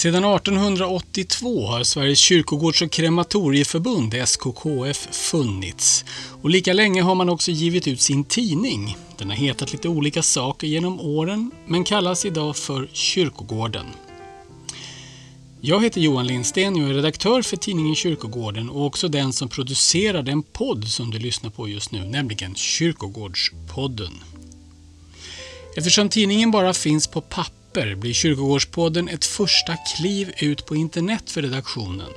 Sedan 1882 har Sveriges kyrkogårds och krematorieförbund, SKKF, funnits. Och lika länge har man också givit ut sin tidning. Den har hetat lite olika saker genom åren, men kallas idag för Kyrkogården. Jag heter Johan Lindsten och är redaktör för tidningen Kyrkogården och också den som producerar den podd som du lyssnar på just nu, nämligen Kyrkogårdspodden. Eftersom tidningen bara finns på papper blir Kyrkogårdspodden ett första kliv ut på internet för redaktionen.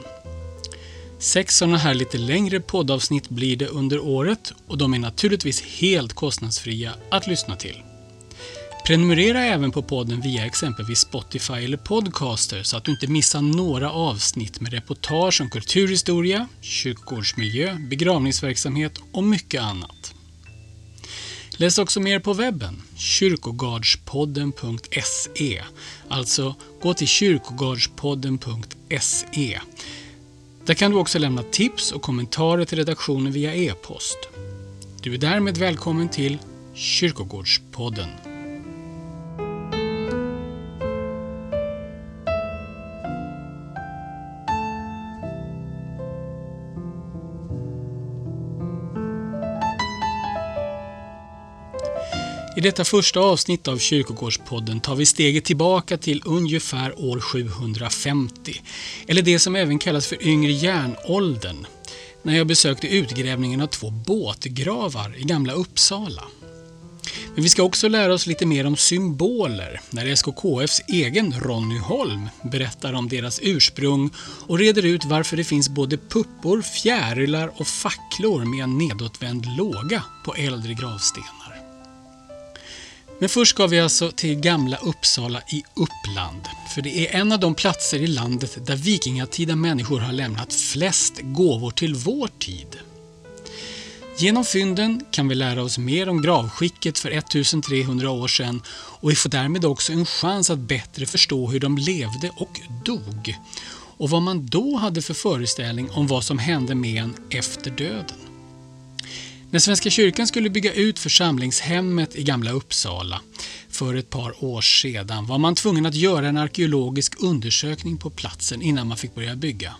Sex sådana här lite längre poddavsnitt blir det under året och de är naturligtvis helt kostnadsfria att lyssna till. Prenumerera även på podden via exempelvis Spotify eller Podcaster så att du inte missar några avsnitt med reportage om kulturhistoria, kyrkogårdsmiljö, begravningsverksamhet och mycket annat. Läs också mer på webben, kyrkogardspodden.se. Alltså, gå till kyrkogardspodden.se. Där kan du också lämna tips och kommentarer till redaktionen via e-post. Du är därmed välkommen till Kyrkogårdspodden. I detta första avsnitt av Kyrkogårdspodden tar vi steget tillbaka till ungefär år 750, eller det som även kallas för yngre järnåldern, när jag besökte utgrävningen av två båtgravar i Gamla Uppsala. Men vi ska också lära oss lite mer om symboler när SKKFs egen Ronny Holm berättar om deras ursprung och reder ut varför det finns både puppor, fjärilar och facklor med en nedåtvänd låga på äldre gravstenar. Men först ska vi alltså till Gamla Uppsala i Uppland. För det är en av de platser i landet där vikingatida människor har lämnat flest gåvor till vår tid. Genom fynden kan vi lära oss mer om gravskicket för 1300 år sedan och vi får därmed också en chans att bättre förstå hur de levde och dog och vad man då hade för föreställning om vad som hände med en efter döden. När Svenska kyrkan skulle bygga ut församlingshemmet i Gamla Uppsala för ett par år sedan var man tvungen att göra en arkeologisk undersökning på platsen innan man fick börja bygga.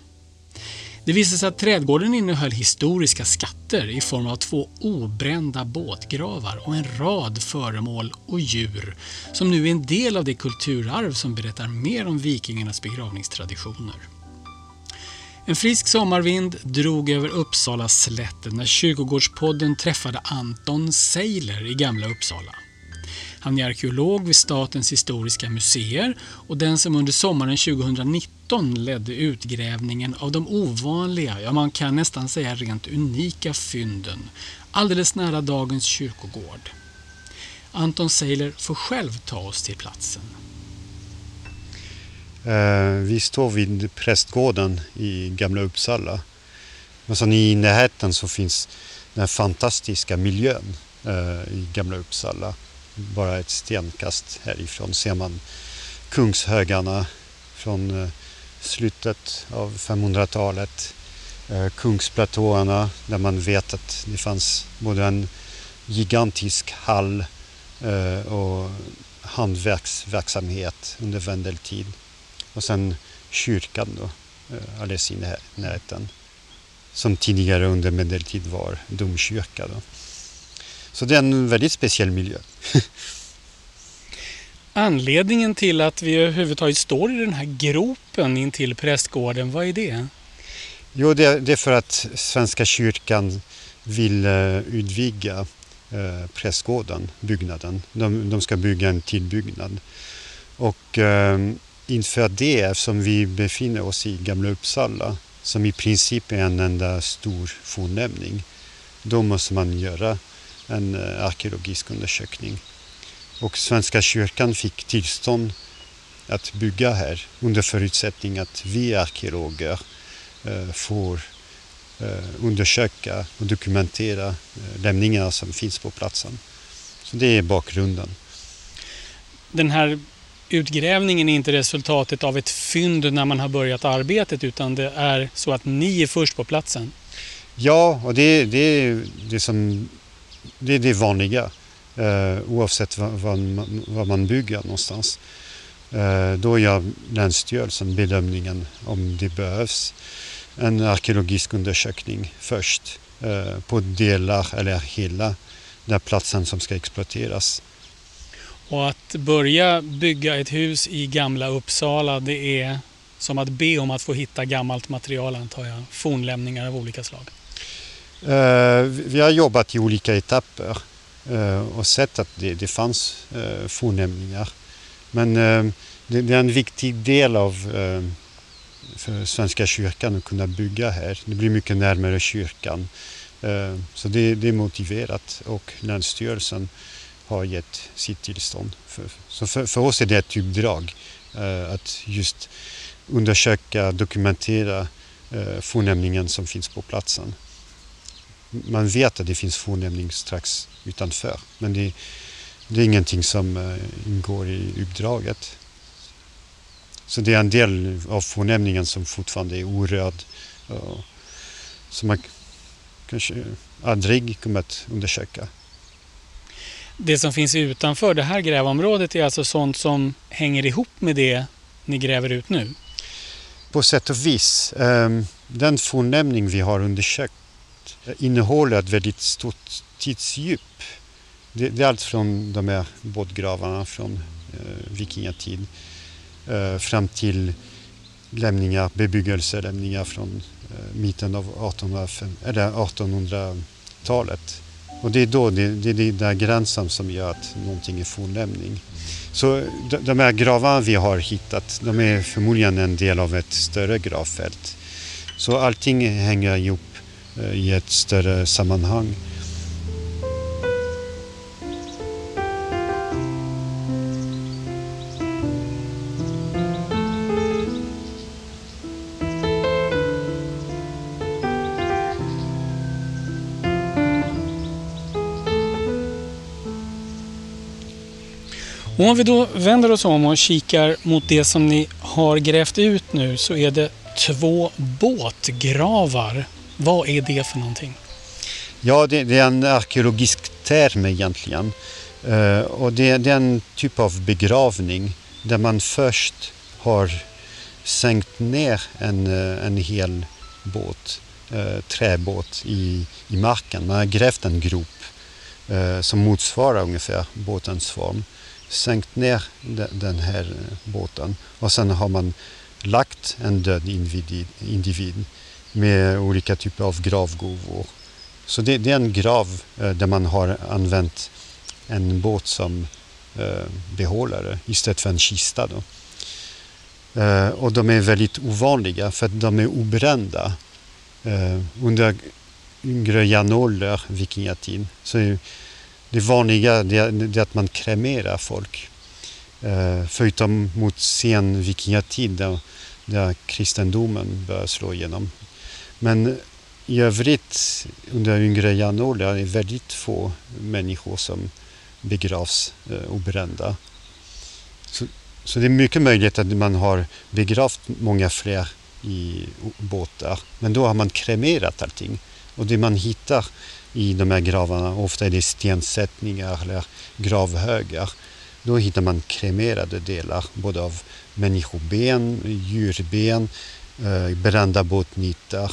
Det visade sig att trädgården innehöll historiska skatter i form av två obrända båtgravar och en rad föremål och djur som nu är en del av det kulturarv som berättar mer om vikingarnas begravningstraditioner. En frisk sommarvind drog över Uppsala slätten när Kyrkogårdspodden träffade Anton Seiler i Gamla Uppsala. Han är arkeolog vid Statens historiska museer och den som under sommaren 2019 ledde utgrävningen av de ovanliga, ja man kan nästan säga rent unika fynden, alldeles nära dagens kyrkogård. Anton Seiler får själv ta oss till platsen. Eh, vi står vid prästgården i Gamla Uppsala. Men sen I närheten så finns den fantastiska miljön eh, i Gamla Uppsala. Bara ett stenkast härifrån ser man Kungshögarna från eh, slutet av 500-talet. Eh, kungsplatåerna där man vet att det fanns både en gigantisk hall eh, och hantverksverksamhet under vendeltid. Och sen kyrkan då, eh, alldeles i närheten. Som tidigare under medeltid var domkyrka. Då. Så det är en väldigt speciell miljö. Anledningen till att vi överhuvudtaget står i den här gropen in till prästgården, vad är det? Jo, det, är för att Svenska kyrkan vill uh, utvidga uh, prästgården, byggnaden. De, de ska bygga en tillbyggnad. Och uh, inför det, eftersom vi befinner oss i Gamla Uppsala, som i princip är en enda stor fornlämning, då måste man göra en eh, arkeologisk undersökning. Och Svenska kyrkan fick tillstånd att bygga här under förutsättning att vi arkeologer eh, får eh, undersöka och dokumentera eh, lämningarna som finns på platsen. Så det är bakgrunden. Den här utgrävningen är inte resultatet av ett fynd när man har börjat arbetet utan det är så att ni är först på platsen. Ja, och det, det, det, som, det är det vanliga eh, oavsett var, vad, man bygger någonstans. Eh, då gör Länsstyrelsen bedömningen om det behövs en arkeologisk undersökning först eh, på delar eller hela den platsen som ska exploateras. Och att börja bygga ett hus i gamla Uppsala det är som att be om att få hitta gammalt material antar jag, fornlämningar av olika slag? Uh, vi har jobbat i olika etapper uh, och sett att det, det fanns uh, fornlämningar. Men uh, det, det, är en viktig del av för Svenska kyrkan att kunna bygga här. Det blir mycket närmare kyrkan. Så det, det är motiverat och Länsstyrelsen har gett sitt tillstånd. För, så för, för oss är det ett uppdrag eh, att just undersöka, dokumentera eh, fornlämningen som finns på platsen. Man vet att det finns fornlämning strax utanför men det, det är ingenting som eh, ingår i uppdraget. Så det är en del av fornlämningen som fortfarande är orörd eh, och som man kanske aldrig kommer att undersöka. Det som finns utanför det här grävområdet är alltså sånt som hänger ihop med det ni gräver ut nu? på sätt och vis. Ehm, den fornlämning vi har undersökt eh, innehåller ett väldigt stort tidsdjup. Det, är allt från de här båtgravarna från eh, vikingatid eh, fram till lämningar, bebyggelselämningar från mitten av 1800-talet. Och det är då det, det är den där gränsen som gör att någonting är fornlämning. Så de här gravarna vi har hittat, de är förmodligen en del av ett större gravfält. Så allting hänger ihop eh, i ett större sammanhang. Och om vi då vänder oss om och kikar mot det som ni har grävt ut nu så är det två båtgravar. Vad är det för någonting? Ja, det, det är en arkeologisk term egentligen. Uh, och det, det, är en typ av begravning där man först har sänkt ner en, eh, en hel båt, uh, träbåt i, i marken. Man har grävt en grop uh, som motsvarar ungefär båtens form sänkt ner den här eh, båten och sen har man lagt en död individ, med olika typer av gravgåvor. Så det, det, är en grav eh, där man har använt en båt som eh, behållare istället för en kista. Då. Och de är väldigt ovanliga för att de är obrända. under yngre järnålder, vikingatid, så det vanliga är att man kremerar folk. Eh, förutom mot sen vikingatid där, där kristendomen började slå igenom. Men i övrigt under yngre järnålder är det väldigt få människor som begravs eh, obrända. Så, så det är mycket möjligt att man har begravt många fler i båtar. Men då har man kremerat allting. Och det man hittar i de här gravarna. Ofta är det stensättningar eller gravhögar. Då hittar man kremerade delar både av människoben, djurben, eh, brända båtnitar.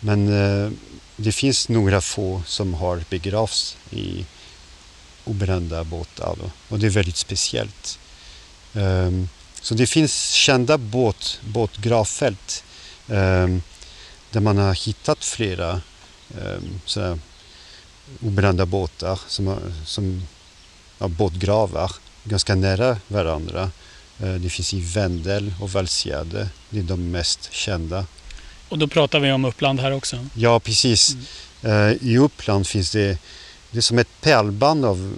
Men eh, det finns några få som har begravts i obrända båtar då. och det är väldigt speciellt. Um, så det finns kända båt, båtgravfält um, där man har hittat flera sådär, obrända båtar som, som ja, båtgravar ganska nära varandra. Eh, det finns i Vendel och Valsgärde. Det är de mest kända. Och då pratar vi om Uppland här också? Ja, precis. Mm. Eh, I Uppland finns det, det är som ett pärlband av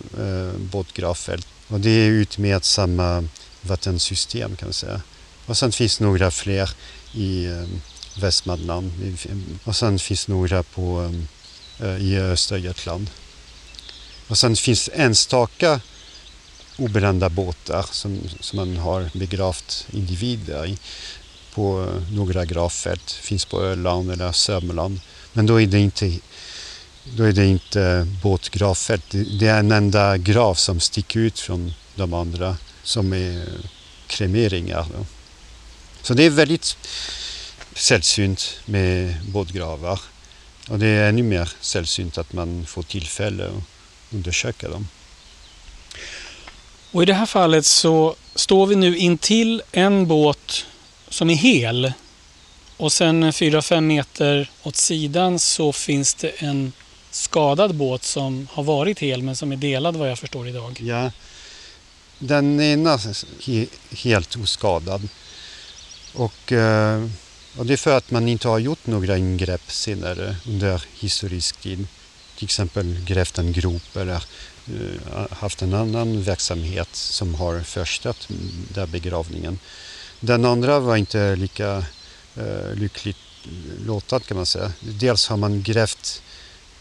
båtgravfält. Och det är utmed samma vattensystem kan man säga. Och sen finns några fler i Västmanland. Och sen finns några på ehm, eh, i Östergötland. Och sen finns enstaka obrända båtar som, som man har begravt individer i på eh, några gravfält. Finns på Öland eller Sörmland. Men då är det inte, då är det inte båtgravfält. Det är en enda grav som sticker ut från de andra som är kremeringar. Då. Så det är väldigt sällsynt med båtgravar. Och det är ännu mer sällsynt att man får tillfälle att undersöka dem. Och I det här fallet så står vi nu intill en båt som är hel. Och sen 4-5 meter åt sidan så finns det en skadad båt som har varit hel men som är delad vad jag förstår idag. Ja, den ena är helt oskadad. Och, eh, och det är för att man inte har gjort några ingrepp senare under historisk tid. Till exempel grävt en grop eller eh, haft en annan verksamhet som har förstört där begravningen. Den andra var inte lika eh, lyckligt låtad kan man säga. Dels har man grävt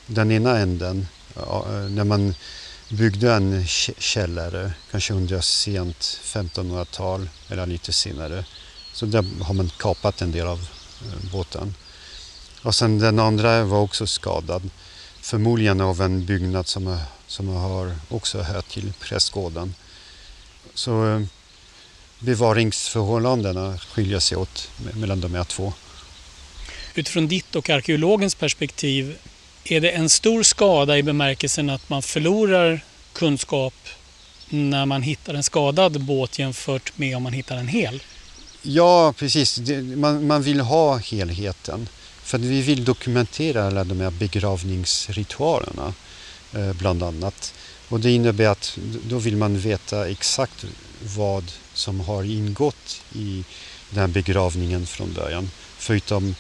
den ena änden eh, när man byggde en källare, kanske under sent 1500-tal eller lite senare. Så där har man kapat en del av eh, båten. Och sen den andra var också skadad. Förmodligen av en byggnad som, eh, som har också hört till prästgården. Så eh, bevaringsförhållandena skiljer sig åt mellan de här två. Utifrån ditt och arkeologens perspektiv, är det en stor skada i bemärkelsen att man förlorar kunskap när man hittar en skadad båt jämfört med om man hittar en hel? Ja, precis. Man, man vill ha helheten. För vi vill dokumentera alla de här begravningsritualerna eh, bland annat. Och det innebär att då vill man veta exakt vad som har ingått i den här begravningen från början. Förutom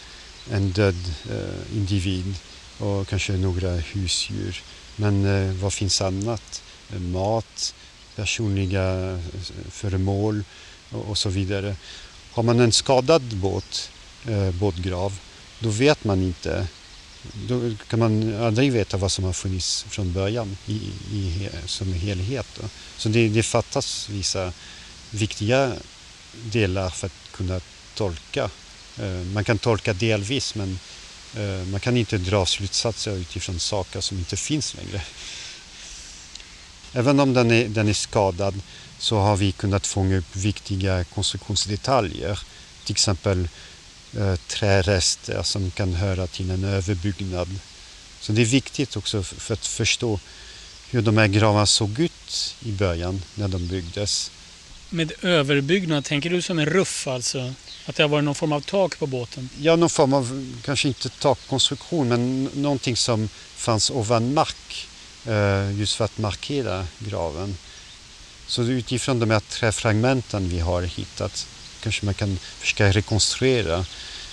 en död eh, individ och kanske några husdjur. Men eh, vad finns annat? Mat, personliga föremål och så vidare. Har man en skadad båt, eh, båtgrav, då vet man inte. Då kan man aldrig veta vad som har funnits från början i, i, som helhet. Då. Så det, det fattas vissa viktiga delar för att kunna tolka. Eh, man kan tolka delvis men eh, man kan inte dra slutsatser utifrån saker som inte finns längre. Även om den är, den är skadad så har vi kunnat fånga upp viktiga konstruktionsdetaljer. Till exempel eh, trärester som kan höra till en överbyggnad. Så det är viktigt också för att förstå hur de här gravarna såg ut i början när de byggdes. Med överbyggnad, tänker du som en ruff alltså? Att det har varit någon form av tak på båten? Ja, någon form av, kanske inte takkonstruktion, men någonting som fanns ovan mark. Eh, just för att markera graven. Så utifrån de här träfragmenten vi har hittat kanske man kan försöka rekonstruera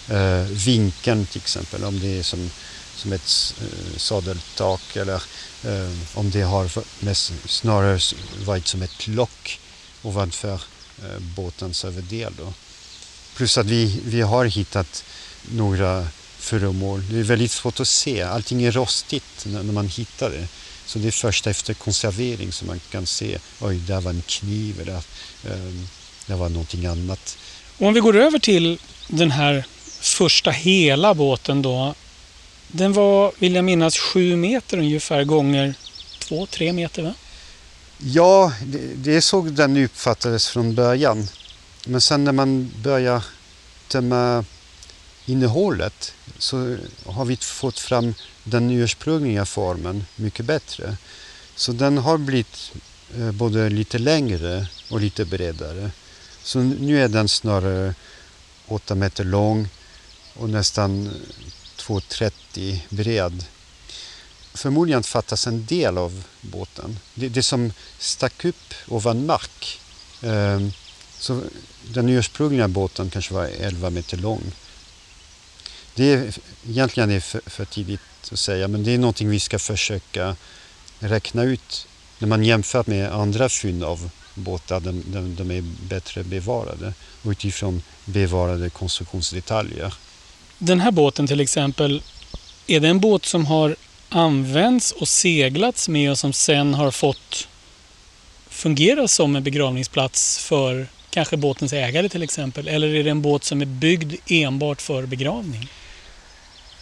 eh, vinkeln till exempel, om det är som, som ett eh, sadeltak eller eh, om det har mest, snarare varit som ett lock ovanför eh, båtens överdel. Då. Plus att vi, vi har hittat några föremål. Det är väldigt svårt att se, allting är rostigt när, när man hittar det. Så det är först efter konservering som man kan se, oj, där var en kniv eller um, där var någonting annat. om vi går över till den här första hela båten då. Den var, vill jag minnas, sju meter ungefär gånger två, tre meter va? Ja, det, det är så den uppfattades från början. Men sen när man börjar tömma innehållet så har vi fått fram den ursprungliga formen mycket bättre. Så den har blivit eh, både lite längre och lite bredare. Så nu är den snarare 8 meter lång och nästan 2,30 bred. Förmodligen fattas en del av båten. Det, det som stack upp ovan mark. Eh, så den ursprungliga båten kanske var 11 meter lång. Det är egentligen är för, för tidigt att säga, men det är någonting vi ska försöka räkna ut när man jämför med andra fynd av båtar, de, de, de är bättre bevarade och utifrån bevarade konstruktionsdetaljer. Den här båten till exempel, är det en båt som har använts och seglats med och som sen har fått fungera som en begravningsplats för kanske båtens ägare till exempel? Eller är det en båt som är byggd enbart för begravning?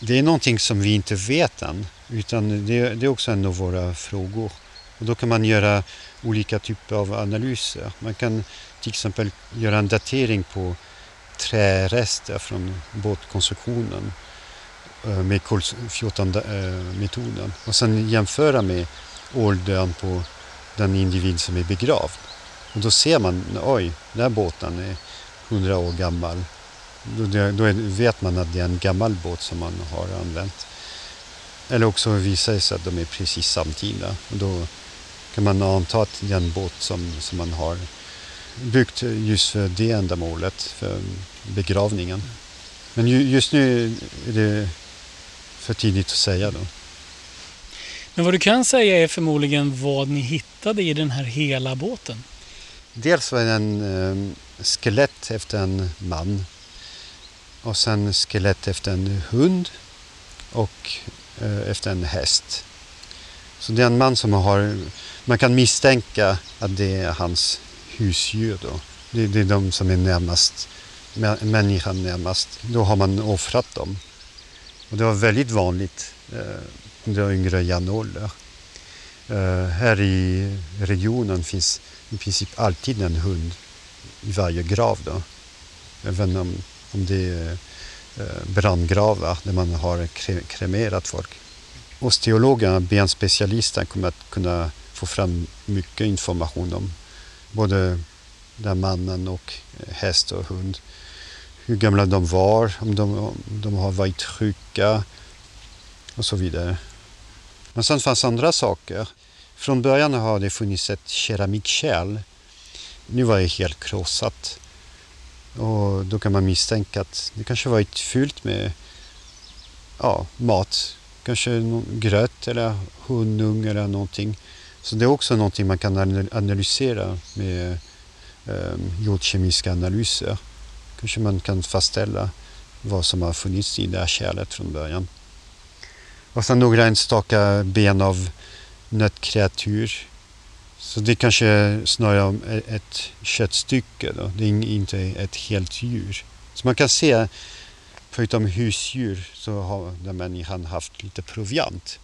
Det är någonting som vi inte vet än, utan det, det är också en av våra frågor. Och då kan man göra olika typer av analyser. Man kan till exempel göra en datering på trärester från båtkonstruktionen eh, med kol-14-metoden eh, och sen jämföra med åldern på den individ som är begravd. Och då ser man, oj, den här båten är 100 år gammal. Då, vet man att det är en gammal båt som man har använt. Eller också visar det sig att de är precis samtida. Och då kan man anta att det är en båt som, som man har byggt just för det ändamålet, för begravningen. Men just nu är det för tidigt att säga då. Men vad du kan säga är förmodligen vad ni hittade i den här hela båten? Dels var det en eh, skelett efter en man och sen skelett efter en hund och eh, efter en häst. Så det är en man som har, man kan misstänka att det är hans husdjur då. Det, det är de som är närmast människan närmast. Då har man offrat dem. Och det var väldigt vanligt eh, under yngre järnålder. Eh, här i regionen finns i princip alltid en hund i varje grav. Då. Även om, om det är eh, brandgravar där man har kremerat folk. Osteologerna, benspecialisterna, kommer att kunna få fram mycket information om både den mannen och eh, häst och hund. Hur gamla de var, om de, om de har varit sjuka och så vidare. Men sen fanns andra saker. Från början har det funnits ett keramikkärl. Nu var det helt krossat. Och då kan man misstänka att det kanske varit fyllt med ja, mat. Kanske gröt eller honung eller någonting. Så det är också någonting man kan analysera med eh, jordkemiska analyser. Kanske man kan fastställa vad som har funnits i det här kärlet från början. Och sen några enstaka ben av nötkreatur. Så det kanske snarare om e- ett köttstycke. Då. Det är inte ett helt djur. Så man kan se, förutom husdjur, så har den människan haft lite proviant.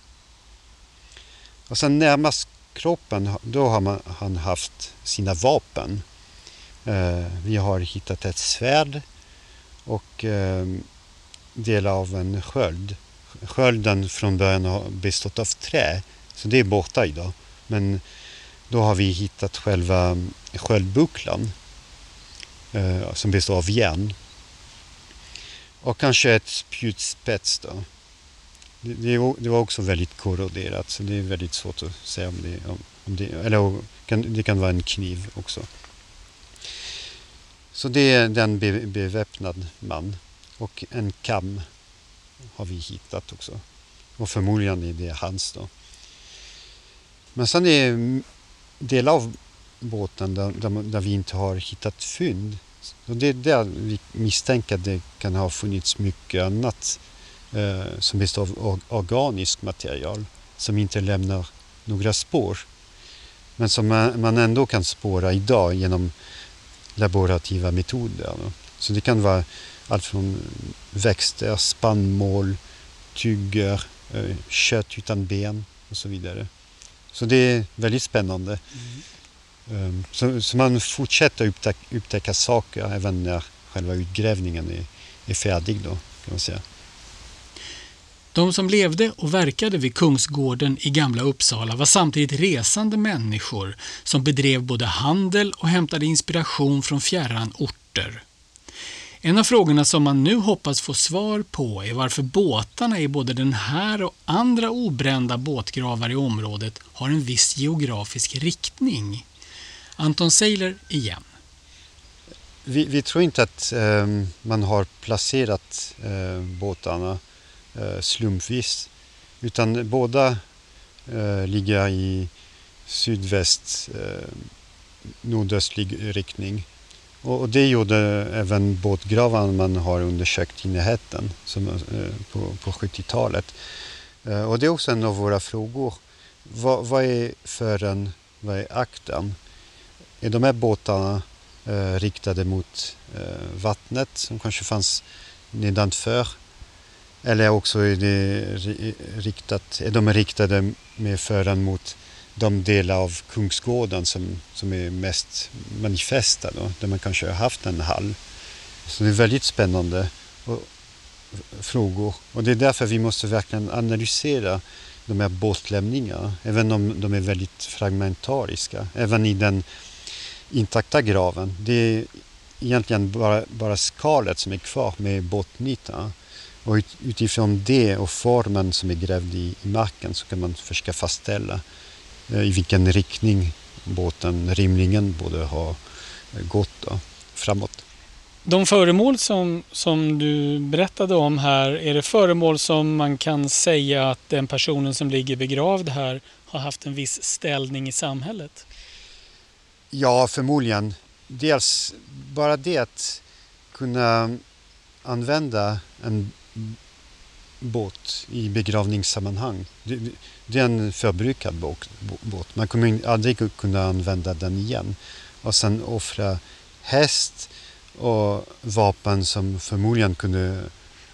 Och sen närmast kroppen, då har man, han haft sina vapen. Eh, vi har hittat ett svärd och eh, delar av en sköld. Skölden från början har bestått av trä, så det är borta idag. Men då har vi hittat själva sköldbucklan eh, som består av järn. Och kanske ett spjutspets då. Det, det, var också väldigt korroderat så det är väldigt svårt att säga om det, om, om det eller det kan vara en kniv också. Så det är den be, beväpnad man och en kam har vi hittat också. Och förmodligen är det hans då. Men sen är delar av båten där, där, där, vi inte har hittat fynd. Så det är där vi misstänker att det kan ha funnits mycket annat eh, som består av organiskt material som inte lämnar några spår. Men som man, man ändå kan spåra idag genom laborativa metoder. Så det kan vara allt från växter, spannmål, tyger, eh, kött utan ben och så vidare. Så det är väldigt spännande. Mm. Så, så, man fortsätter upptäcka, upptäcka saker även när själva utgrävningen är, är färdig. Då, kan man säga. De som levde och verkade vid Kungsgården i Gamla Uppsala var samtidigt resande människor som bedrev både handel och hämtade inspiration från fjärran orter. En av frågorna som man nu hoppas få svar på är varför båtarna i både den här och andra obrända båtgravar i området har en viss geografisk riktning. Anton Seiler igen. Vi, vi tror inte att eh, man har placerat eh, båtarna eh, slumpvis utan båda eh, ligger i sydväst eh, nordöstlig riktning. Och, det gjorde även båtgravarna man har undersökt i närheten som, eh, på, på 70-talet. Eh, och det är också en av våra frågor. Vad, vad är fören, vad är akten? Är de här båtarna eh, riktade mot eh, vattnet som kanske fanns nedanför? Eller också är, det riktat, är de riktade med fören mot de delar av Kungsgården som, som är mest manifesta, då, där man kanske har haft en hall. Så det är väldigt spännande och, eh, frågor och det är därför vi måste verkligen analysera de här båtlämningarna, även om de är väldigt fragmentariska. Även i den intakta graven. Det är egentligen bara, bara skalet som är kvar med båtnitarna. Och utifrån det och formen som är grävd i, i marken så kan man försöka fastställa i vilken riktning båten rimligen borde ha gått då, framåt. De föremål som, som du berättade om här, är det föremål som man kan säga att den personen som ligger begravd här har haft en viss ställning i samhället? Ja, förmodligen. Dels bara det att kunna använda en båt i begravningssammanhang. Det, det är en förbrukad båt. Man kommer aldrig kunna använda den igen. Och sen offra häst och vapen som förmodligen kunde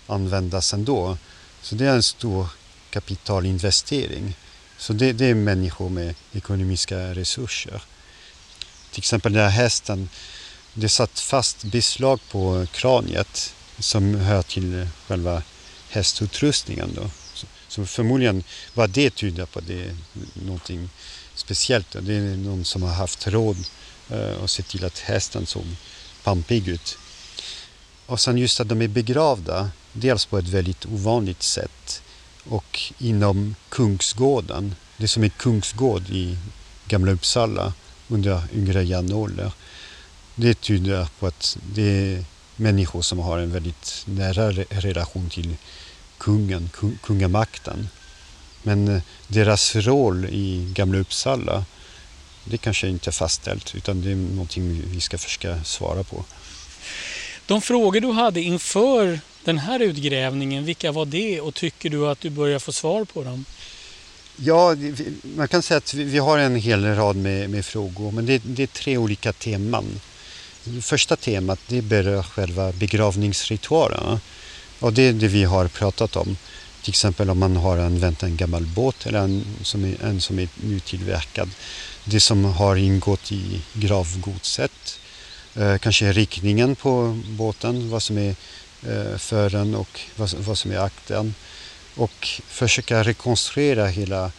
användas ändå. Så det är en stor kapitalinvestering. Så det, det är människor med ekonomiska resurser. Till exempel den här hästen, det satt fast beslag på kraniet som hör till själva hästutrustningen. Då. Så, så förmodligen vad det tyder på det är någonting speciellt. Det är någon som har haft råd eh, se till att hästen såg pampig ut. Och sen just att de är begravda, dels på ett väldigt ovanligt sätt och inom Kungsgården, det som är Kungsgård i Gamla Uppsala under yngre järnålder. Det tyder på att det är människor som har en väldigt nära relation till kungen, kungamakten. Men eh, deras roll i Gamla Uppsala det kanske inte är fastställt utan det är någonting vi ska försöka svara på. De frågor du hade inför den här utgrävningen, vilka var det och tycker du att du börjar få svar på dem? Ja, man kan säga att vi har en hel rad med, med frågor men det, det, är tre olika teman. Det första temat det berör själva begravningsritualerna och det är det vi har pratat om. Till exempel om man har använt en gammal båt eller en som är, en som är nytillverkad det som har ingått i gravgodset. Eh, kanske riktningen på båten, vad som är eh, fören och vad, vad som är akten. Och försöka rekonstruera hela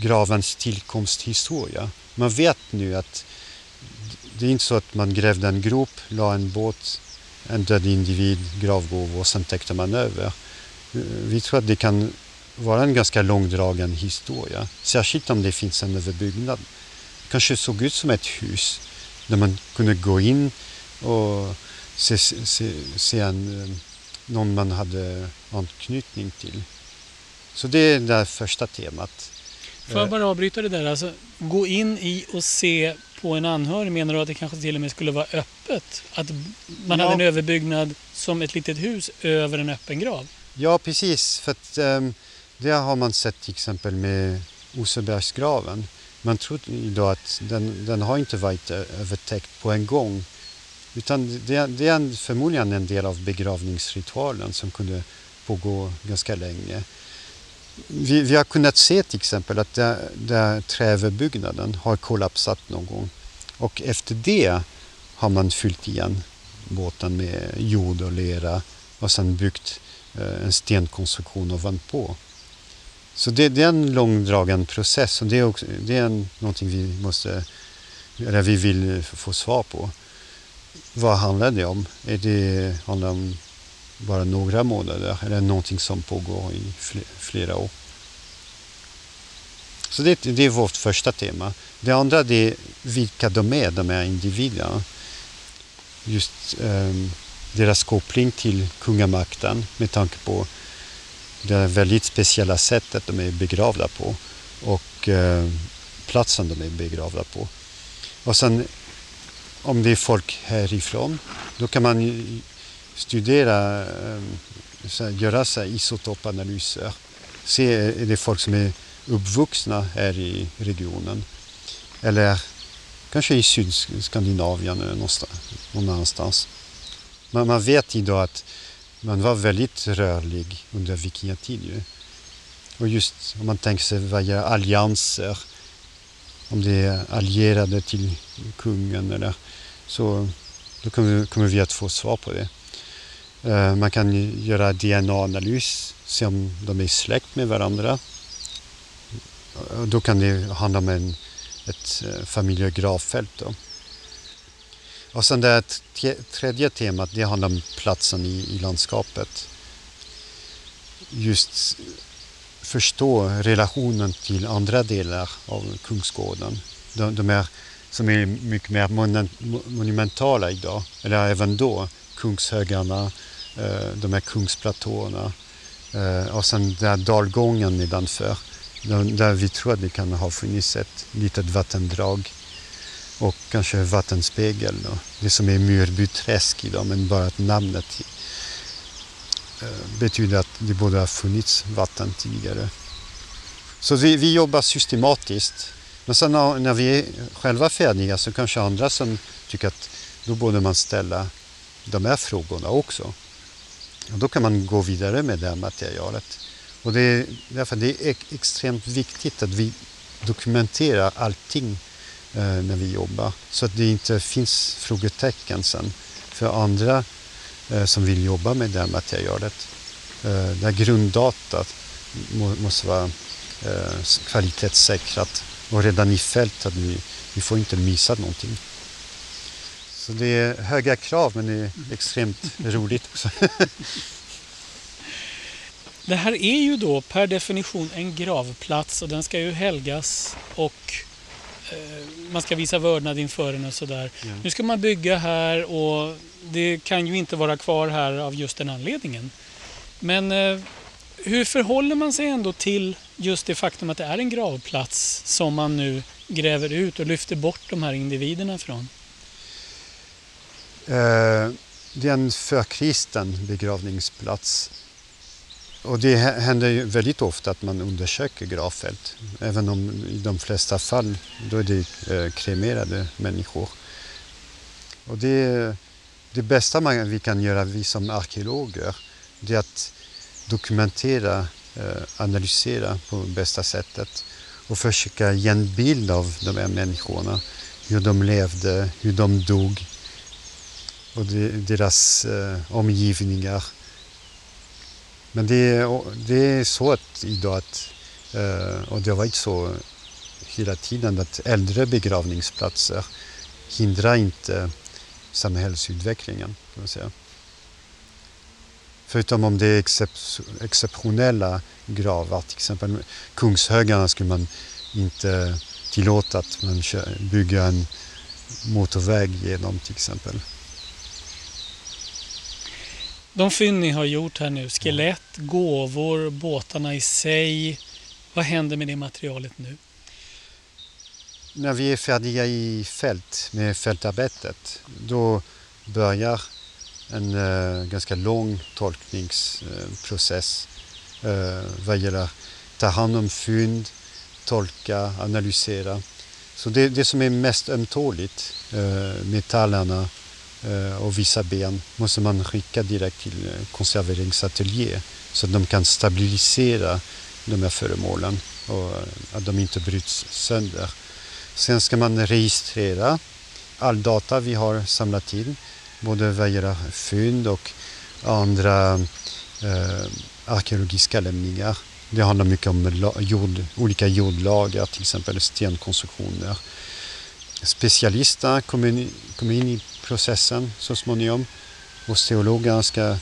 gravens tillkomsthistoria. Man vet nu att det är inte så att man grävde en grop, la en båt, en död individ, gravgåva och sen täckte man över. Eh, vi tror att det kan vara en ganska långdragen historia. Särskilt om det finns en överbyggnad. Det kanske såg ut som ett hus där man kunde gå in och se, se, se en, eh, någon man hade anknytning till. Så det är det första temat. Får jag bara avbryta det där? Alltså, gå in i och se på en anhörig, menar du att det kanske till och med skulle vara öppet? Att man ja. hade en överbyggnad som ett litet hus över en öppen grav? Ja, precis. För att, um, det har man sett till exempel med Osebergsgraven. Man tror idag att den, den har inte varit övertäckt på en gång. Utan det, det är förmodligen en del av begravningsritualen som kunde pågå ganska länge. Vi, vi har kunnat se till exempel att där, där träöverbyggnaden har kollapsat någon gång. Och efter det har man fyllt igen båten med jord och lera och sen byggt eh, en stenkonstruktion ovanpå. Så det, det, är en långdragen process och det är, också, det är en, någonting vi måste, eller vi vill få svar på. Vad handlar det om? Är det handlar om bara några månader eller någonting som pågår i flera år? Så det, det är vårt första tema. Det andra är vilka de är, de här individerna. Just eh, deras koppling till kungamakten med tanke på det väldigt speciella sättet de är begravda på och eh, platsen de är begravda på. Och sen om det är folk härifrån, då kan man studera, eh, göra så isotopanalyser. Se, är det folk som är uppvuxna här i regionen? Eller kanske i Sydskandinavien eller någon annanstans. Men man vet idag att man var väldigt rörlig under vikingatid. Och just om man tänker sig vad gör allianser, om det är allierade till kungen eller så, då kommer, kommer vi att få svar på det. Eh, man kan göra DNA-analys, se om de är släkt med varandra. Då kan det handla om en, ett eh, familjegravfält. Då. Och sen det tredje temat, det handlar om platsen i, i landskapet. Just förstå relationen till andra delar av Kungsgården. De, de är, som är mycket mer monumentala idag, eller även då. Kungshögarna, Eh, de här kungsplatåerna eh, och sen den här dalgången nedanför där vi tror att det kan ha funnits ett litet vattendrag och kanske vattenspegel. Då. Det som är Myrbyträsk idag, men bara att namnet eh, betyder att det borde ha funnits vatten tidigare. Så vi, vi jobbar systematiskt. Men sen när, när vi är själva färdiga så kanske andra som tycker att då borde man ställa de här frågorna också. Och då kan man gå vidare med det här materialet. Och det är därför det är extremt viktigt att vi dokumenterar allting eh, när vi jobbar så att det inte finns frågetecken sen för andra eh, som vill jobba med det här materialet. Eh, det här grunddatat må, måste vara eh, kvalitetssäkrat och redan i fält att vi, vi får inte missa någonting. Så det är höga krav men det är extremt roligt också. Det här är ju då per definition en gravplats och den ska ju helgas och eh, man ska visa vördnad inför den och sådär. Ja. Nu ska man bygga här och det kan ju inte vara kvar här av just den anledningen. Men eh, hur förhåller man sig ändå till just det faktum att det är en gravplats som man nu gräver ut och lyfter bort de här individerna från? Eh, det är en förkristen begravningsplats och det händer ju väldigt ofta att man undersöker gravfält. Även om i de flesta fall då är det eh, kremerade människor. Och det, det bästa man, vi kan göra, vi som arkeologer, det är att dokumentera, eh, analysera på bästa sättet och försöka ge en bild av de här människorna. Hur de levde, hur de dog och deras eh, omgivningar men det, det är så att idag, att, eh, och det har varit så hela tiden, att äldre begravningsplatser hindrar inte samhällsutvecklingen. Kan man säga. Förutom om det är exceptionella gravar, till exempel Kungshögarna skulle man inte tillåta att man bygger en motorväg genom till exempel. De fynd ni har gjort här nu, skelett, gåvor, båtarna i sig. Vad händer med det materialet nu? När vi är färdiga i fält med fältarbetet, då börjar en uh, ganska lång tolkningsprocess uh, vad gäller ta hand om fynd, tolka, analysera. Så det, det som är mest ömtåligt, uh, metallerna, Eh, och vissa ben måste man skicka direkt till eh, konserveringsateljé så att de kan stabilisera de här föremålen och eh, att de inte bryts sönder. Sen ska man registrera all data vi har samlat in, både vad gäller fynd och andra eh, arkeologiska lämningar. Det handlar mycket om jord, olika jordlager, till exempel stenkonstruktioner. Specialister kommer in, kom in i processen så småningom. Osteologerna ska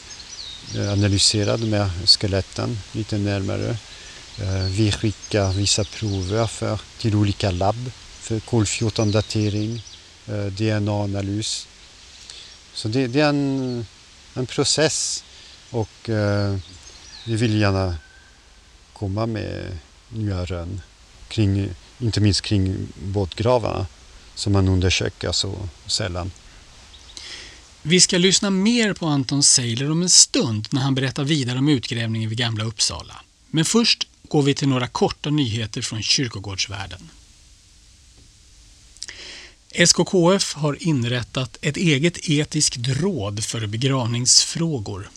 analysera de här skeletten lite närmare. Eh, vi skickar vissa prover för, till olika labb för kol-14-datering, eh, DNA-analys. Så det, det, är en, en process och eh, vi vill gärna komma med nya rön, kring, inte minst kring båtgravarna som man undersöker så sällan. Vi ska lyssna mer på Anton Seiler om en stund när han berättar vidare om utgrävningen vid Gamla Uppsala. Men först går vi till några korta nyheter från kyrkogårdsvärlden. SKKF har inrättat ett eget etiskt råd för begravningsfrågor.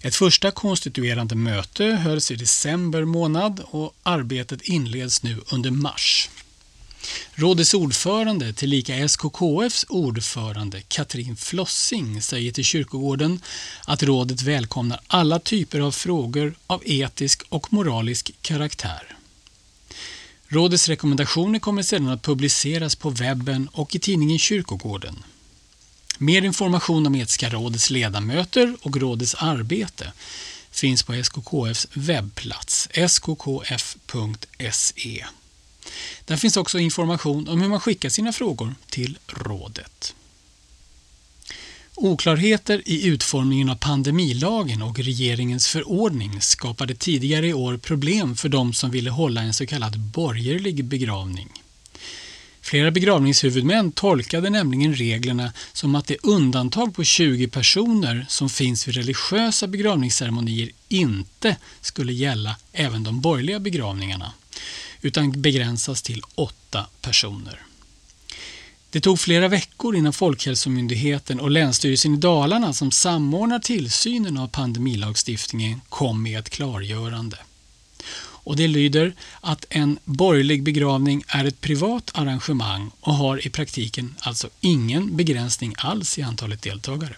Ett första konstituerande möte hölls i december månad och arbetet inleds nu under mars. Rådets ordförande, tillika SKKFs ordförande, Katrin Flossing, säger till kyrkogården att rådet välkomnar alla typer av frågor av etisk och moralisk karaktär. Rådets rekommendationer kommer sedan att publiceras på webben och i tidningen Kyrkogården. Mer information om Etiska rådets ledamöter och rådets arbete finns på SKKFs webbplats skkf.se. Där finns också information om hur man skickar sina frågor till rådet. Oklarheter i utformningen av pandemilagen och regeringens förordning skapade tidigare i år problem för de som ville hålla en så kallad borgerlig begravning. Flera begravningshuvudmän tolkade nämligen reglerna som att det undantag på 20 personer som finns vid religiösa begravningsceremonier inte skulle gälla även de borgerliga begravningarna utan begränsas till åtta personer. Det tog flera veckor innan Folkhälsomyndigheten och Länsstyrelsen i Dalarna som samordnar tillsynen av pandemilagstiftningen kom med ett klargörande. Och det lyder att en borgerlig begravning är ett privat arrangemang och har i praktiken alltså ingen begränsning alls i antalet deltagare.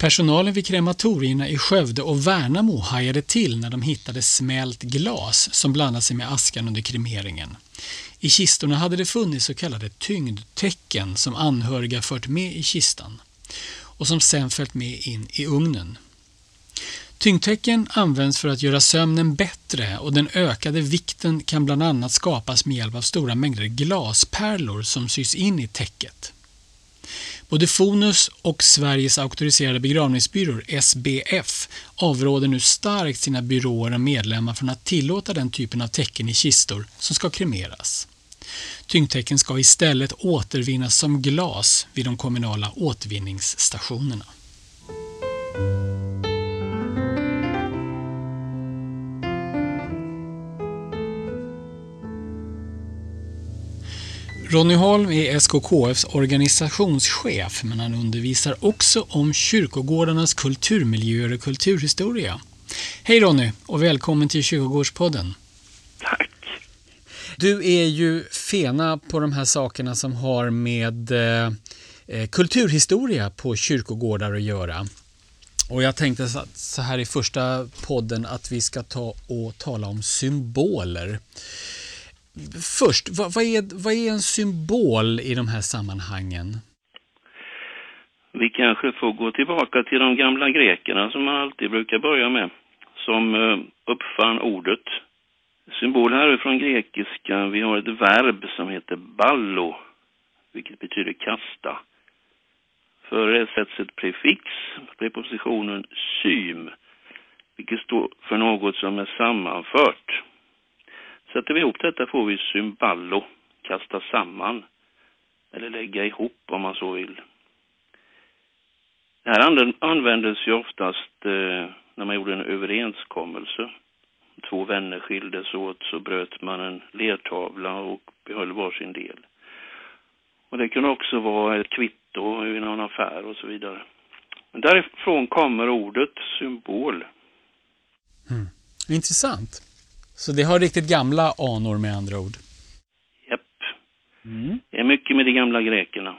Personalen vid krematorierna i Skövde och Värnamo hajade till när de hittade smält glas som blandade sig med askan under kremeringen. I kistorna hade det funnits så kallade tyngdtecken som anhöriga fört med i kistan och som sen följt med in i ugnen. Tyngdtecken används för att göra sömnen bättre och den ökade vikten kan bland annat skapas med hjälp av stora mängder glaspärlor som sys in i täcket. Både Fonus och Sveriges auktoriserade begravningsbyråer, SBF, avråder nu starkt sina byråer och medlemmar från att tillåta den typen av tecken i kistor som ska kremeras. Tyngdtecken ska istället återvinnas som glas vid de kommunala återvinningsstationerna. Ronny Holm är SKKFs organisationschef men han undervisar också om kyrkogårdarnas kulturmiljöer och kulturhistoria. Hej Ronny och välkommen till Kyrkogårdspodden. Tack. Du är ju fena på de här sakerna som har med eh, eh kulturhistoria på kyrkogårdar att göra. Och jag tänkte så här i första podden att vi ska ta och tala om symboler. Först, vad, vad, är, vad är en symbol i de här sammanhangen? Vi kanske får gå tillbaka till de gamla grekerna som man alltid brukar börja med, som eh, uppfann ordet. Symbol här är från grekiska. Vi har ett verb som heter ballo, vilket betyder kasta. Före det sätts ett prefix, prepositionen sym, vilket står för något som är sammanfört. Sätter vi ihop detta får vi cymballo, kasta samman, eller lägga ihop om man så vill. Det här användes ju oftast eh, när man gjorde en överenskommelse. Två vänner skildes åt så bröt man en lertavla och behöll var sin del. Och det kunde också vara ett kvitto i någon affär och så vidare. Men därifrån kommer ordet symbol. Mm. Intressant. Så det har riktigt gamla anor med andra ord. Japp. Mm. Det är mycket med de gamla grekerna.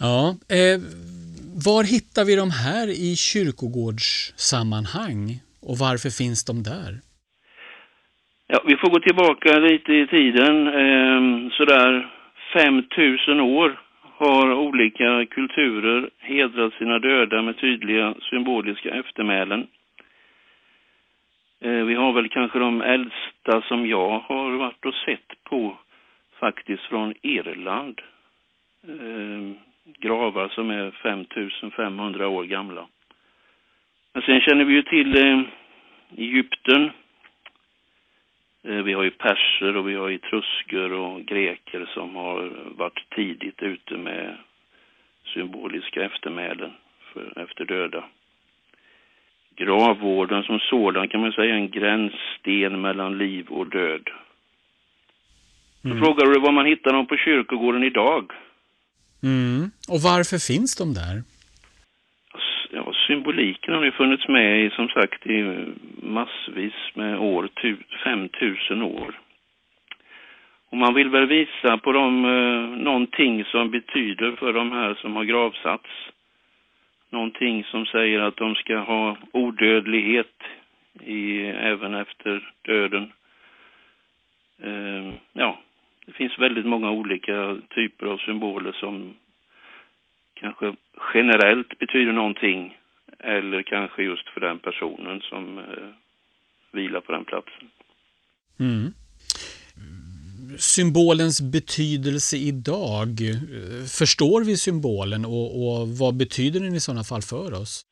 ja. Eh, var hittar vi de här i kyrkogårdssammanhang och varför finns de där? Ja, vi får gå tillbaka lite i tiden. Eh, sådär 5000 år har olika kulturer hedrat sina döda med tydliga symboliska eftermälen. Eh, vi har väl kanske de äldsta som jag har varit och sett på faktiskt från Irland. Eh, gravar som är 5500 år gamla. Men sen känner vi ju till eh, Egypten. Vi har ju perser och vi har etrusker och greker som har varit tidigt ute med symboliska eftermälen för, efter döda. Gravvården som sådan kan man säga är en gränssten mellan liv och död. Mm. Då frågar du var man hittar dem på kyrkogården idag. Mm. Och varför finns de där? symboliken har ju funnits med i, som sagt, i massvis med år, 5000 år. Och man vill väl visa på dem eh, någonting som betyder för de här som har gravsatts. Någonting som säger att de ska ha odödlighet i, även efter döden. Eh, ja, det finns väldigt många olika typer av symboler som kanske generellt betyder någonting eller kanske just för den personen som eh, vilar på den platsen. Mm. Symbolens betydelse idag, eh, förstår vi symbolen och, och vad betyder den i sådana fall för oss?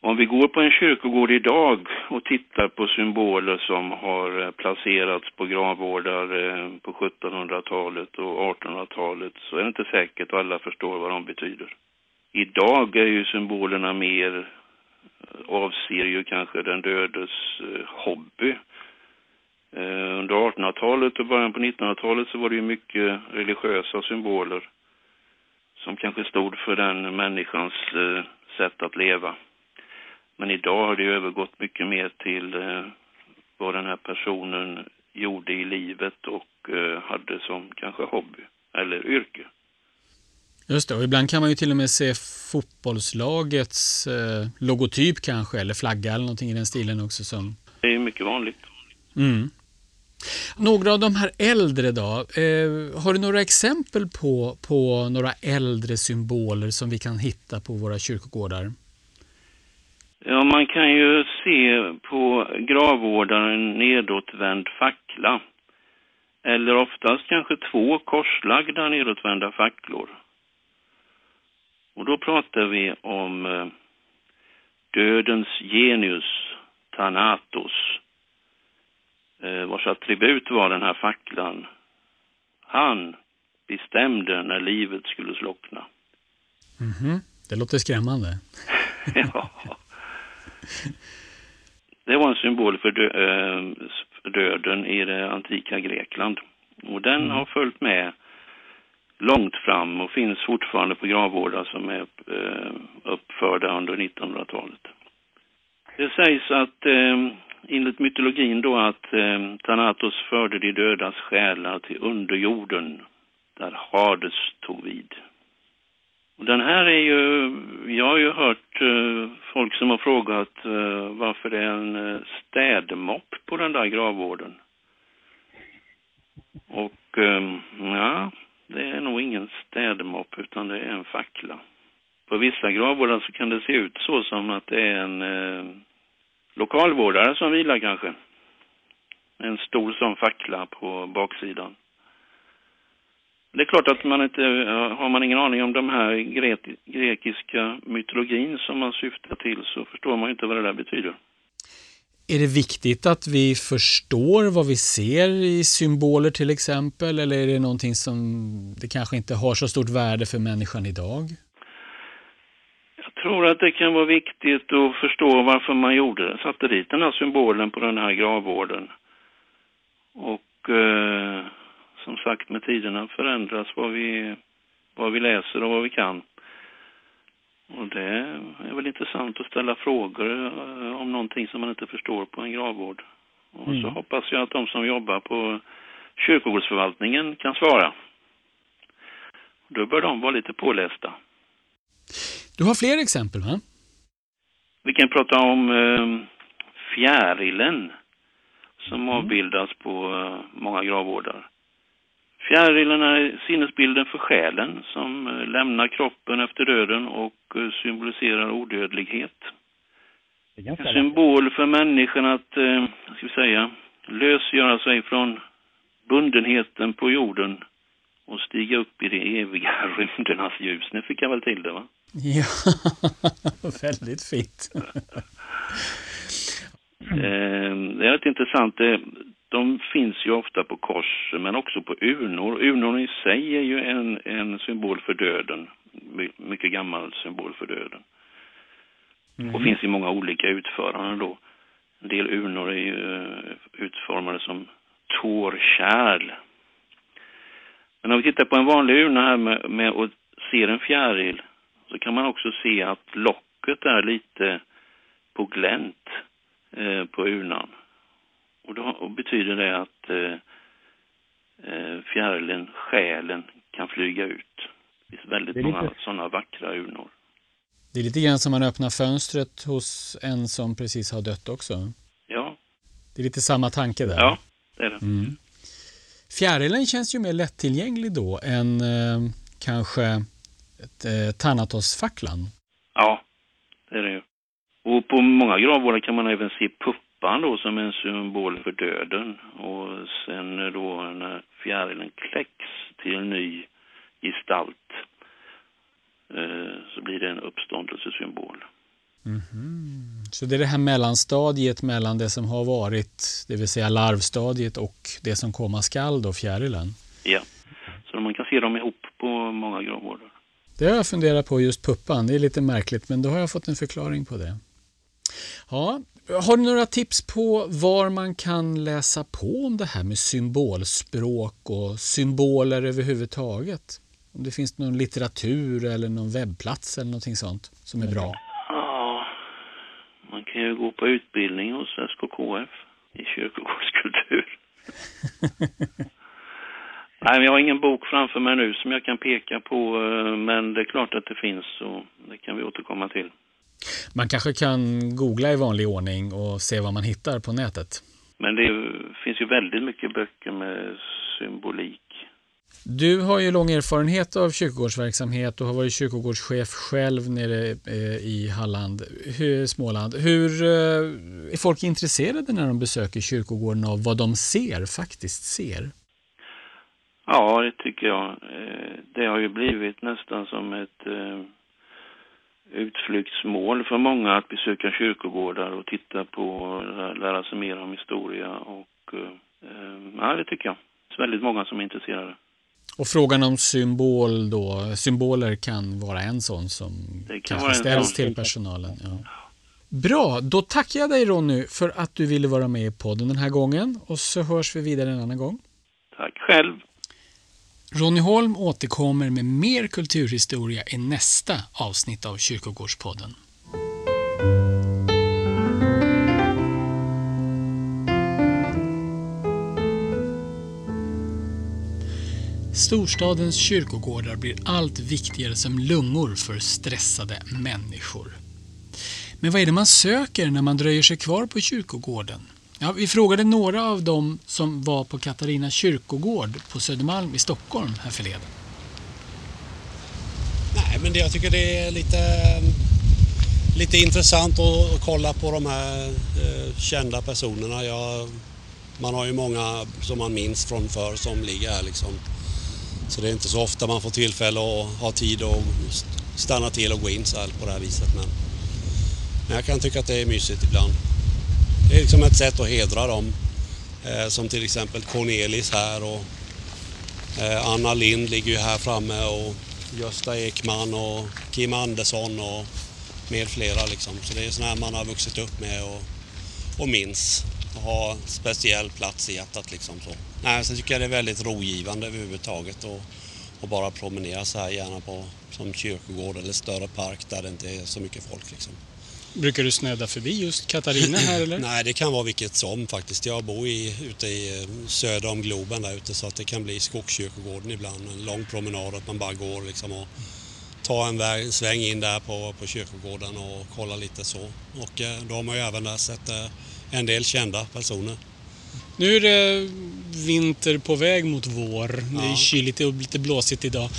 Om vi går på en kyrkogård idag och tittar på symboler som har eh, placerats på gravvårdar eh, på 1700-talet och 1800-talet så är det inte säkert att alla förstår vad de betyder. Idag är ju symbolerna mer, avser ju kanske den dödes hobby. Under 1800-talet och början på 1900-talet så var det ju mycket religiösa symboler som kanske stod för den människans sätt att leva. Men idag har det övergått mycket mer till eh, vad den här personen gjorde i livet och eh, hade som kanske hobby eller yrke. Just det, och ibland kan man ju till och med se fotbollslagets eh, logotyp kanske, eller flagga eller någonting i den stilen också. Som... Det är mycket vanligt. Mm. Några av de här äldre då, eh, har du några exempel på, på några äldre symboler som vi kan hitta på våra kyrkogårdar? Ja, man kan ju se på gravvårdaren en nedåtvänd fackla. Eller oftast kanske två korslagda nedåtvända facklor. Och då pratar vi om eh, dödens genius, Thanatos, vars attribut var den här facklan. Han bestämde när livet skulle slockna. Mm -hmm. Det låter skrämmande. ja. Det var en symbol för, dö eh, döden i det antika Grekland. Och den mm. har följt med långt fram och finns fortfarande på gravvårdar som är eh, uppförda under 1900-talet. Det sägs att eh, enligt mytologin då att eh, Thanatos förde de dödas själar till underjorden där Hades tog vid. Och den här är ju, jag har ju hört eh, folk som har frågat eh, varför det är en eh, städmopp på den där gravvården. Och eh, ja, det är nog ingen städmopp utan det är en fackla. På vissa gravvårdar så kan det se ut så som att det är en eh, lokalvårdare som vilar kanske. En stor som fackla på baksidan. Det är klart att man inte, har man ingen aning om de här grekiska mytologin som man syftar till så förstår man inte vad det där betyder. Är det viktigt att vi förstår vad vi ser i symboler till exempel eller är det någonting som det kanske inte har så stort värde för människan idag? Jag tror att det kan vara viktigt att förstå varför man gjorde satte dit den här symbolen på den här gravvården. Och eh, som sagt med tiderna förändras vad vi, vad vi läser och vad vi kan. Och det är väl intressant att ställa frågor eh, om någonting som man inte förstår på en gravvård. Och mm. så hoppas jag att de som jobbar på kyrkogårdsförvaltningen kan svara. Då bör de vara lite pålästa. Du har fler exempel va? Vi kan prata om eh, fjärilen som mm. avbildas på eh, många gravvårdar. Fjärilen är sinnesbilden för själen som eh, lämnar kroppen efter döden och eh, symboliserar odödlighet. En symbol för människan att, eh, ska vi säga, lösgöra sig från bundenheten på jorden och stiga upp i de eviga rymdernas ljus. Nu fick jag väl till det va? Ja, väldigt fint. det är rätt intressant de finns ju ofta på kors men också på urnor. Urnor i sig är ju en, en symbol för döden. My, mycket gammal symbol för döden. Mm. Och finns i många olika utföranden då. En del urnor är ju eh, utformade som tårkärl. Men om vi tittar på en vanlig urna här med, med och ser en fjäril så kan man också se att locket är lite på glänt eh, på urnan. Och då betyder det att eh, eh, fjärilen, själen, kan flyga ut. Det finns väldigt lite... många sådana vackra urnor. Det är lite grann som man öppnar fönstret hos en som precis har dött också. Ja. Det är lite samma tanke där. Ja, det är det. Mm. Fjärilen känns ju mer lättillgänglig då än eh, kanske eh, Thanatos-facklan. Ja, det är det ju. Och på många gravvårdar kan man även se puppan då som en symbol för döden. Och sen då när fjärilen kläcks till en ny gestalt eh, så blir det en uppståndelsesymbol. Mm -hmm. Så det är det här mellanstadiet mellan det som har varit, det vill säga larvstadiet och det som komma skall då, fjärilen? Ja, så man kan se dem ihop på många gravvårdar. Det har jag funderat på just puppan, det är lite märkligt men då har jag fått en förklaring på det. Ja, har du några tips på var man kan läsa på om det här med symbolspråk och symboler överhuvudtaget? Om det finns någon litteratur eller någon webbplats eller någonting sånt som är bra? Ja, man kan ju gå på utbildning hos SKKF i kyrkogårdskultur. Nej, jag har ingen bok framför mig nu som jag kan peka på, eh, men det är klart att det finns och det kan vi återkomma till. Man kanske kan googla i vanlig ordning och se vad man hittar på nätet. Men det finns ju väldigt mycket böcker med symbolik. Du har ju lång erfarenhet av kyrkogårdsverksamhet och har varit kyrkogårdschef själv nere eh, i Halland, Småland. Hur eh, är folk intresserade när de besöker kyrkogården av vad de ser, faktiskt ser? Ja, det tycker jag. Eh, det har ju blivit nästan som ett utflyktsmål för många att besöka kyrkogårdar och titta på och lära sig mer om historia och ja, det tycker jag. Det är väldigt många som är intresserade. Och frågan om symbol då, symboler kan vara en sån som kan kanske ställs till personalen. Ja. Bra, då tackar jag dig Ronny för att du ville vara med i podden den här gången och så hörs vi vidare en annan gång. Tack själv. Ronny Holm återkommer med mer kulturhistoria i nästa avsnitt av Kyrkogårdspodden. Storstadens kyrkogårdar blir allt viktigare som lungor för stressade människor. Men vad är det man söker när man dröjer sig kvar på kyrkogården? Ja, vi frågade några av dem som var på Katarina kyrkogård på Södermalm i Stockholm här förleden. Nej, men det, jag tycker det är lite, lite intressant att kolla på de här eh, kända personerna. Jag, man har ju många som man minns från förr som ligger här liksom. Så det är inte så ofta man får tillfälle att ha tid att stanna till och gå in så här på det här viset. Men, men jag kan tycka att det är mysigt ibland. Det är liksom ett sätt att hedra dem. Eh, som till exempel Cornelis här och eh, Anna Lind ligger ju här framme och Gösta Ekman och Kim Andersson och med flera liksom. Så det är sådana här man har vuxit upp med och, och minns och har speciell plats i hjärtat liksom så. Nej, sen tycker jag det är väldigt rogivande överhuvudtaget och, och bara promenera så här gärna på som kyrkogård eller större park där det inte är så mycket folk liksom. Brukar du snöda förbi just Katarina här eller? Nej, det kan vara vilket som faktiskt. Jag bor i, ute i eh, söder om Globen där ute så att det kan bli Skogskyrkogården ibland. En lång promenad att man bara går liksom och tar en väg, sväng in där på, på kyrkogården och kollar lite så. Och eh, då har man ju även där sett eh, en del kända personer. Nu är det vinter på väg mot vår. Det är kyligt och lite blåsigt idag.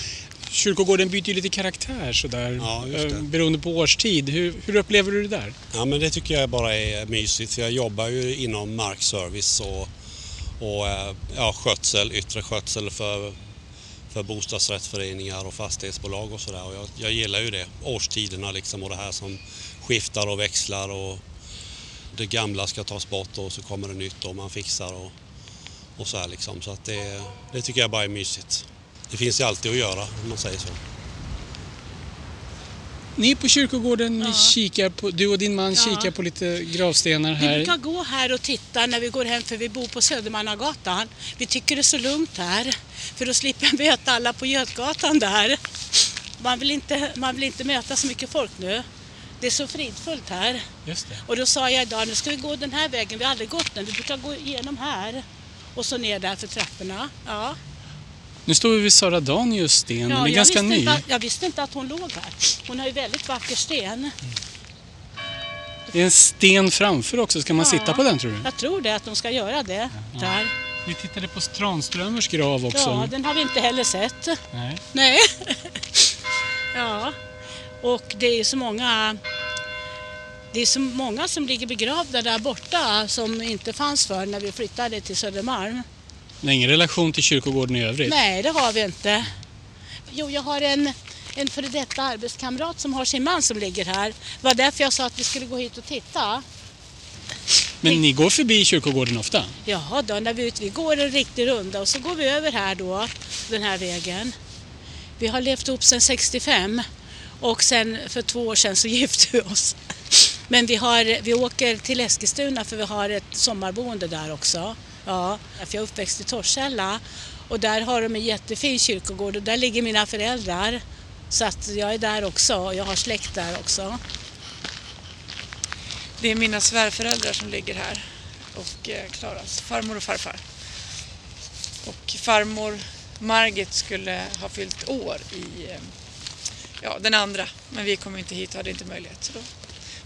Kyrkogården byter ju lite karaktär sådär, ja, eh, beroende på årstid. Hur, hur, upplever du det där? Ja, men det tycker jag bara är mysigt för jag jobbar ju inom markservice och, och eh, ja, skötsel, yttre skötsel för, för bostadsrättsföreningar och fastighetsbolag och sådär. jag, jag gillar ju det, årstiderna liksom och det här som skiftar och växlar och det gamla ska tas bort och så kommer det nytt och man fixar och, och så här liksom. Så att det, det tycker jag bara är mysigt. Det finns ju alltid att göra om man säger så. Ni på kyrkogården, ja. kikar på, du och din man ja. kikar på lite gravstenar här. Vi brukar gå här och titta när vi går hem för vi bor på Södermannagatan. Vi tycker det är så lugnt här för då slipper jag möta alla på Götgatan där. Man vill, inte, man vill inte möta så mycket folk nu. Det är så fridfullt här. Just det. Och då sa jag idag, nu ska vi gå den här vägen, vi har aldrig gått den, vi brukar gå igenom här. Och så ner där för trapporna. Ja. Nu står vi vid Sara Danius sten. Den är jag, ganska visste ny. Inte, att- jag visste inte att hon låg här. Hon har ju väldigt vacker sten. Det är en sten framför också. Ska man Ja. sitta på den tror du? Jag tror det, att de ska göra det. Där. Vi tittade på Tranströmers grav också. Ja, den har vi inte heller sett. Nej. Nej. ja. Och det är så många det är så många som ligger begravda där borta som inte fanns för när vi flyttade till Södermalm. Det är ingen relation till kyrkogården i övrigt. Nej, det har vi inte. Jo, jag har en, en före detta arbetskamrat som har sin man som ligger här. Det var därför jag sa att vi skulle gå hit och titta. Men ni går förbi kyrkogården ofta? Jaha då, när vi, vi går en riktig runda och så går vi över här då, den här vägen. Vi har levt ihop sedan 65 och sen för två år sedan så gifte vi oss. Men vi, har, vi åker till Eskilstuna för vi har ett sommarboende där också. Ja, för jag är uppväxt i Torshälla och där har de en jättefin kyrkogård och där ligger mina föräldrar. Så att jag är där också och jag har släkt där också. Det är mina svärföräldrar som ligger här och eh, Klaras farmor och farfar. Och farmor Margit skulle ha fyllt år i eh, ja, den andra, men vi kom inte hit och hade inte möjlighet. Så då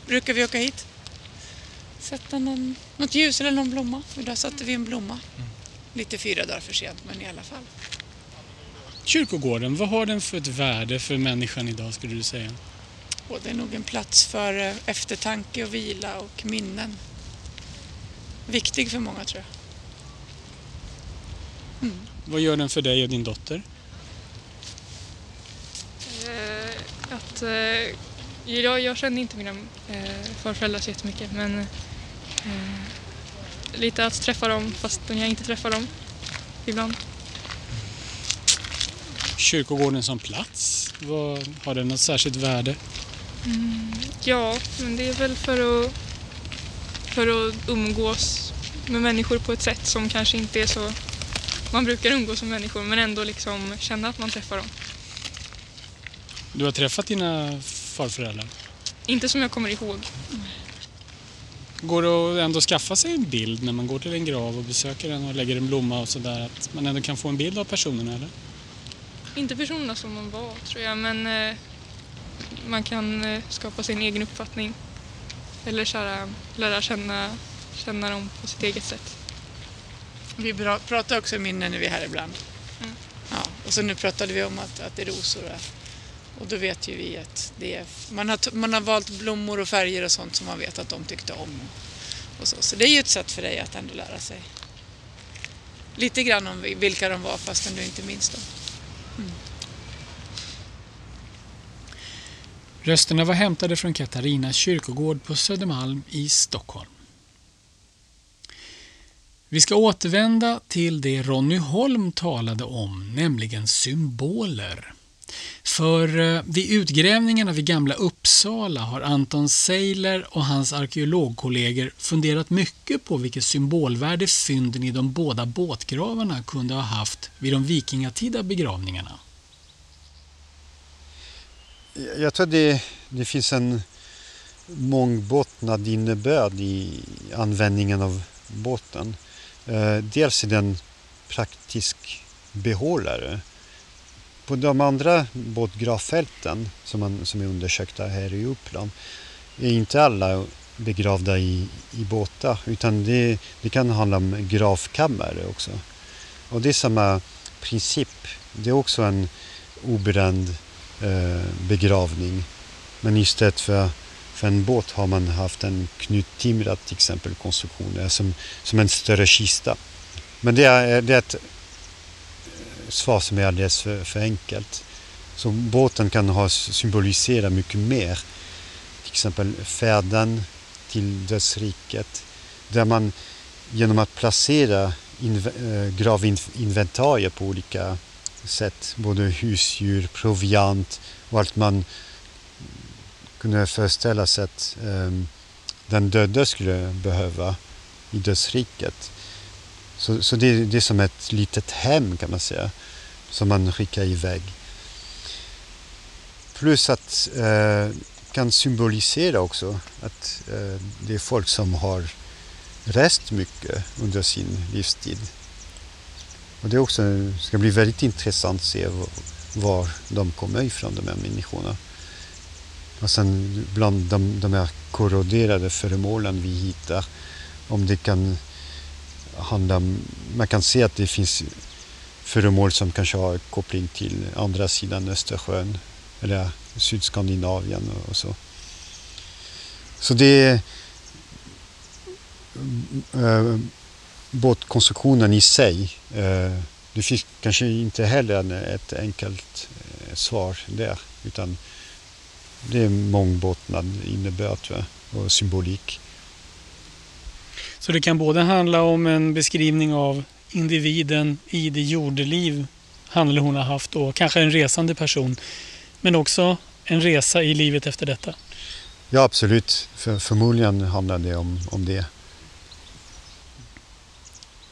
brukar vi åka hit. Sätta någon, något ljus eller någon blomma. Idag satte vi en blomma. Lite fyra dagar för sent, men i alla fall. Kyrkogården, vad har den för ett värde för människan idag skulle du säga? Och det är nog en plats för eh, eftertanke och vila och minnen. Viktig för många tror jag. Vad gör den för dig och din dotter? Eh, att, eh, jag, jag känner inte mina eh, farföräldrar så jättemycket men eh, lite att träffa dem fast jag inte träffar dem ibland. Kyrkogården som plats, vad, har den något särskilt värde? Ja, men det är väl för att, för att umgås med människor på ett sätt som kanske inte är så man brukar umgås med människor men ändå liksom känna att man träffar dem. Du har träffat dina farföräldrar? Inte som jag kommer ihåg. Går det att ändå skaffa sig en bild när man går till en grav och besöker den och lägger en blomma och sådär? Att man ändå kan få en bild av personerna eller? Inte personerna som de var tror jag men eh, man kan eh, skapa sin egen uppfattning. Eller så här, lära känna, känna dem på sitt eget sätt. Vi pratar också minnen när vi är här ibland. Mm. Ja, och så nu pratade vi om att, att det är rosor här. Och då vet ju vi att det är, man, har, man har valt blommor och färger och sånt som man vet att de tyckte om. Och så. så det är ju ett sätt för dig att ändå lära sig lite grann om vilka de var fastän du inte minns dem. Mm. Rösterna var hämtade från Katarina kyrkogård på Södermalm i Stockholm. Vi ska återvända till det Ronny Holm talade om, nämligen symboler. För eh, vid utgrävningarna vid Gamla Uppsala har Anton Seiler och hans arkeologkollegor funderat mycket på vilket symbolvärde fynden i de båda båtgravarna kunde ha haft vid de vikingatida begravningarna. Jag tror det, det finns en mångbottnad innebörd i användningen av båten. Eh, dels är den praktisk behållare. På de andra båtgravfälten som, man, som är undersökta här i Uppland är inte alla begravda i, i båtar utan det, det kan handla om gravkammare också. Och det är samma princip. Det är också en obränd eh, begravning. Men istället för, för en båt har man haft en knuttimrad till exempel konstruktion som, som en större kista. Men det är, det är ett svar som är alldeles för, för enkelt. Så båten kan ha symbolisera mycket mer. Till exempel färden till dödsriket. Där man genom att placera inv- eh, gravinventarier på olika sätt, både husdjur, proviant och allt man kunde föreställa sig att um, den döde skulle behöva i dödsriket. Så, så det, det är som ett litet hem kan man säga, som man skickar iväg. Plus att eh, kan symbolisera också att eh, det är folk som har rest mycket under sin livstid. Och det är också, ska bli väldigt intressant att se var de kommer ifrån, de här människorna. Och sen bland de, de här korroderade föremålen vi hittar, om det kan handla man kan se att det finns föremål som kanske har koppling till andra sidan Östersjön eller Sydskandinavien och så. Så det är äh, båtkonstruktionen i sig. Äh, det finns kanske inte heller ett enkelt äh, svar där utan det är mångbottnad innebörd och symbolik. Så det kan både handla om en beskrivning av individen i det jordeliv han eller hon har haft och kanske en resande person. Men också en resa i livet efter detta. Ja absolut, För, förmodligen handlar det om, om det.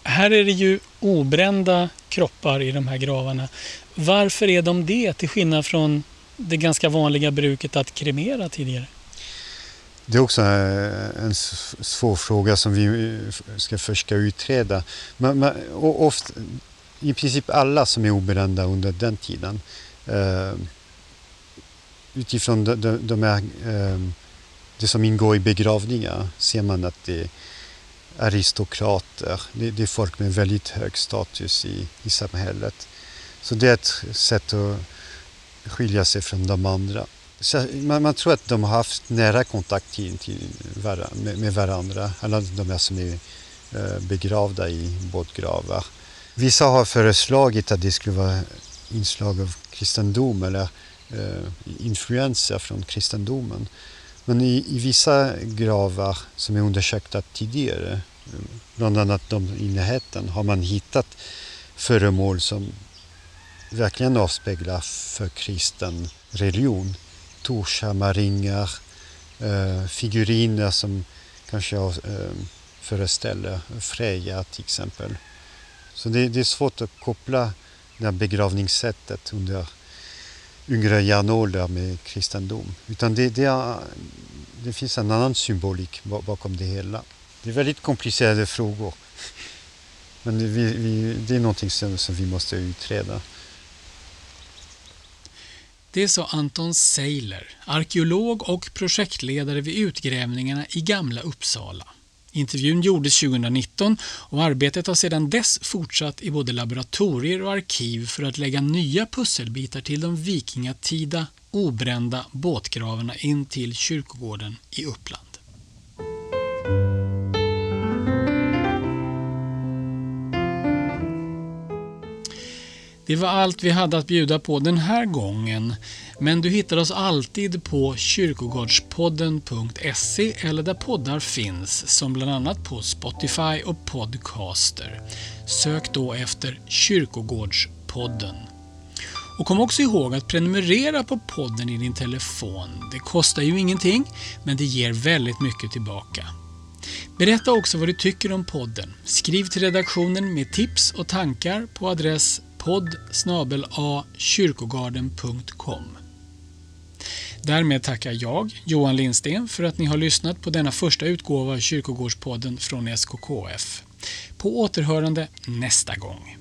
Här är det ju obrända kroppar i de här gravarna. Varför är de det till skillnad från det ganska vanliga bruket att kremera tidigare? Det är också eh, en svår fråga som vi eh, ska försöka utreda. Men, men, ofta, I princip alla som är obrända under den tiden eh, utifrån de, de, de här, eh, det som ingår i begravningar ser man att det är aristokrater. Det, det är folk med väldigt hög status i, i samhället. Så det är ett sätt att skilja sig från de andra. Man, man, tror att de har haft nära kontakt till, till, med, med varandra, alla de här som är eh, begravda i båtgravar. Vissa har föreslagit att det skulle vara inslag av kristendom eller eh, influenser från kristendomen. Men i, i, vissa gravar som är undersökta tidigare, bland annat de i närheten, har man hittat föremål som verkligen avspeglar för kristen religion. Torshammarringar, eh, figuriner som kanske eh, föreställer Freja till exempel. Så det, det, är svårt att koppla det här begravningssättet under yngre järnålder med kristendom. Utan det, det, är, det finns en annan symbolik bakom det hela. Det är väldigt komplicerade frågor. Men vi, vi, det är någonting som, som vi måste utreda. Det sa Anton Seiler, arkeolog och projektledare vid utgrävningarna i Gamla Uppsala. Intervjun gjordes 2019 och arbetet har sedan dess fortsatt i både laboratorier och arkiv för att lägga nya pusselbitar till de vikingatida obrända båtgravarna in till kyrkogården i Uppland. Det var allt vi hade att bjuda på den här gången. Men du hittar oss alltid på kyrkogårdspodden.se eller där poddar finns, som bland annat på Spotify och Podcaster. Sök då efter Kyrkogårdspodden. Och kom också ihåg att prenumerera på podden i din telefon. Det kostar ju ingenting, men det ger väldigt mycket tillbaka. Berätta också vad du tycker om podden. Skriv till redaktionen med tips och tankar på adress podd kyrkogarden.com. Därmed tackar jag, Johan Lindsten, för att ni har lyssnat på denna första utgåva av Kyrkogårdspodden från SKKF. På återhörande nästa gång.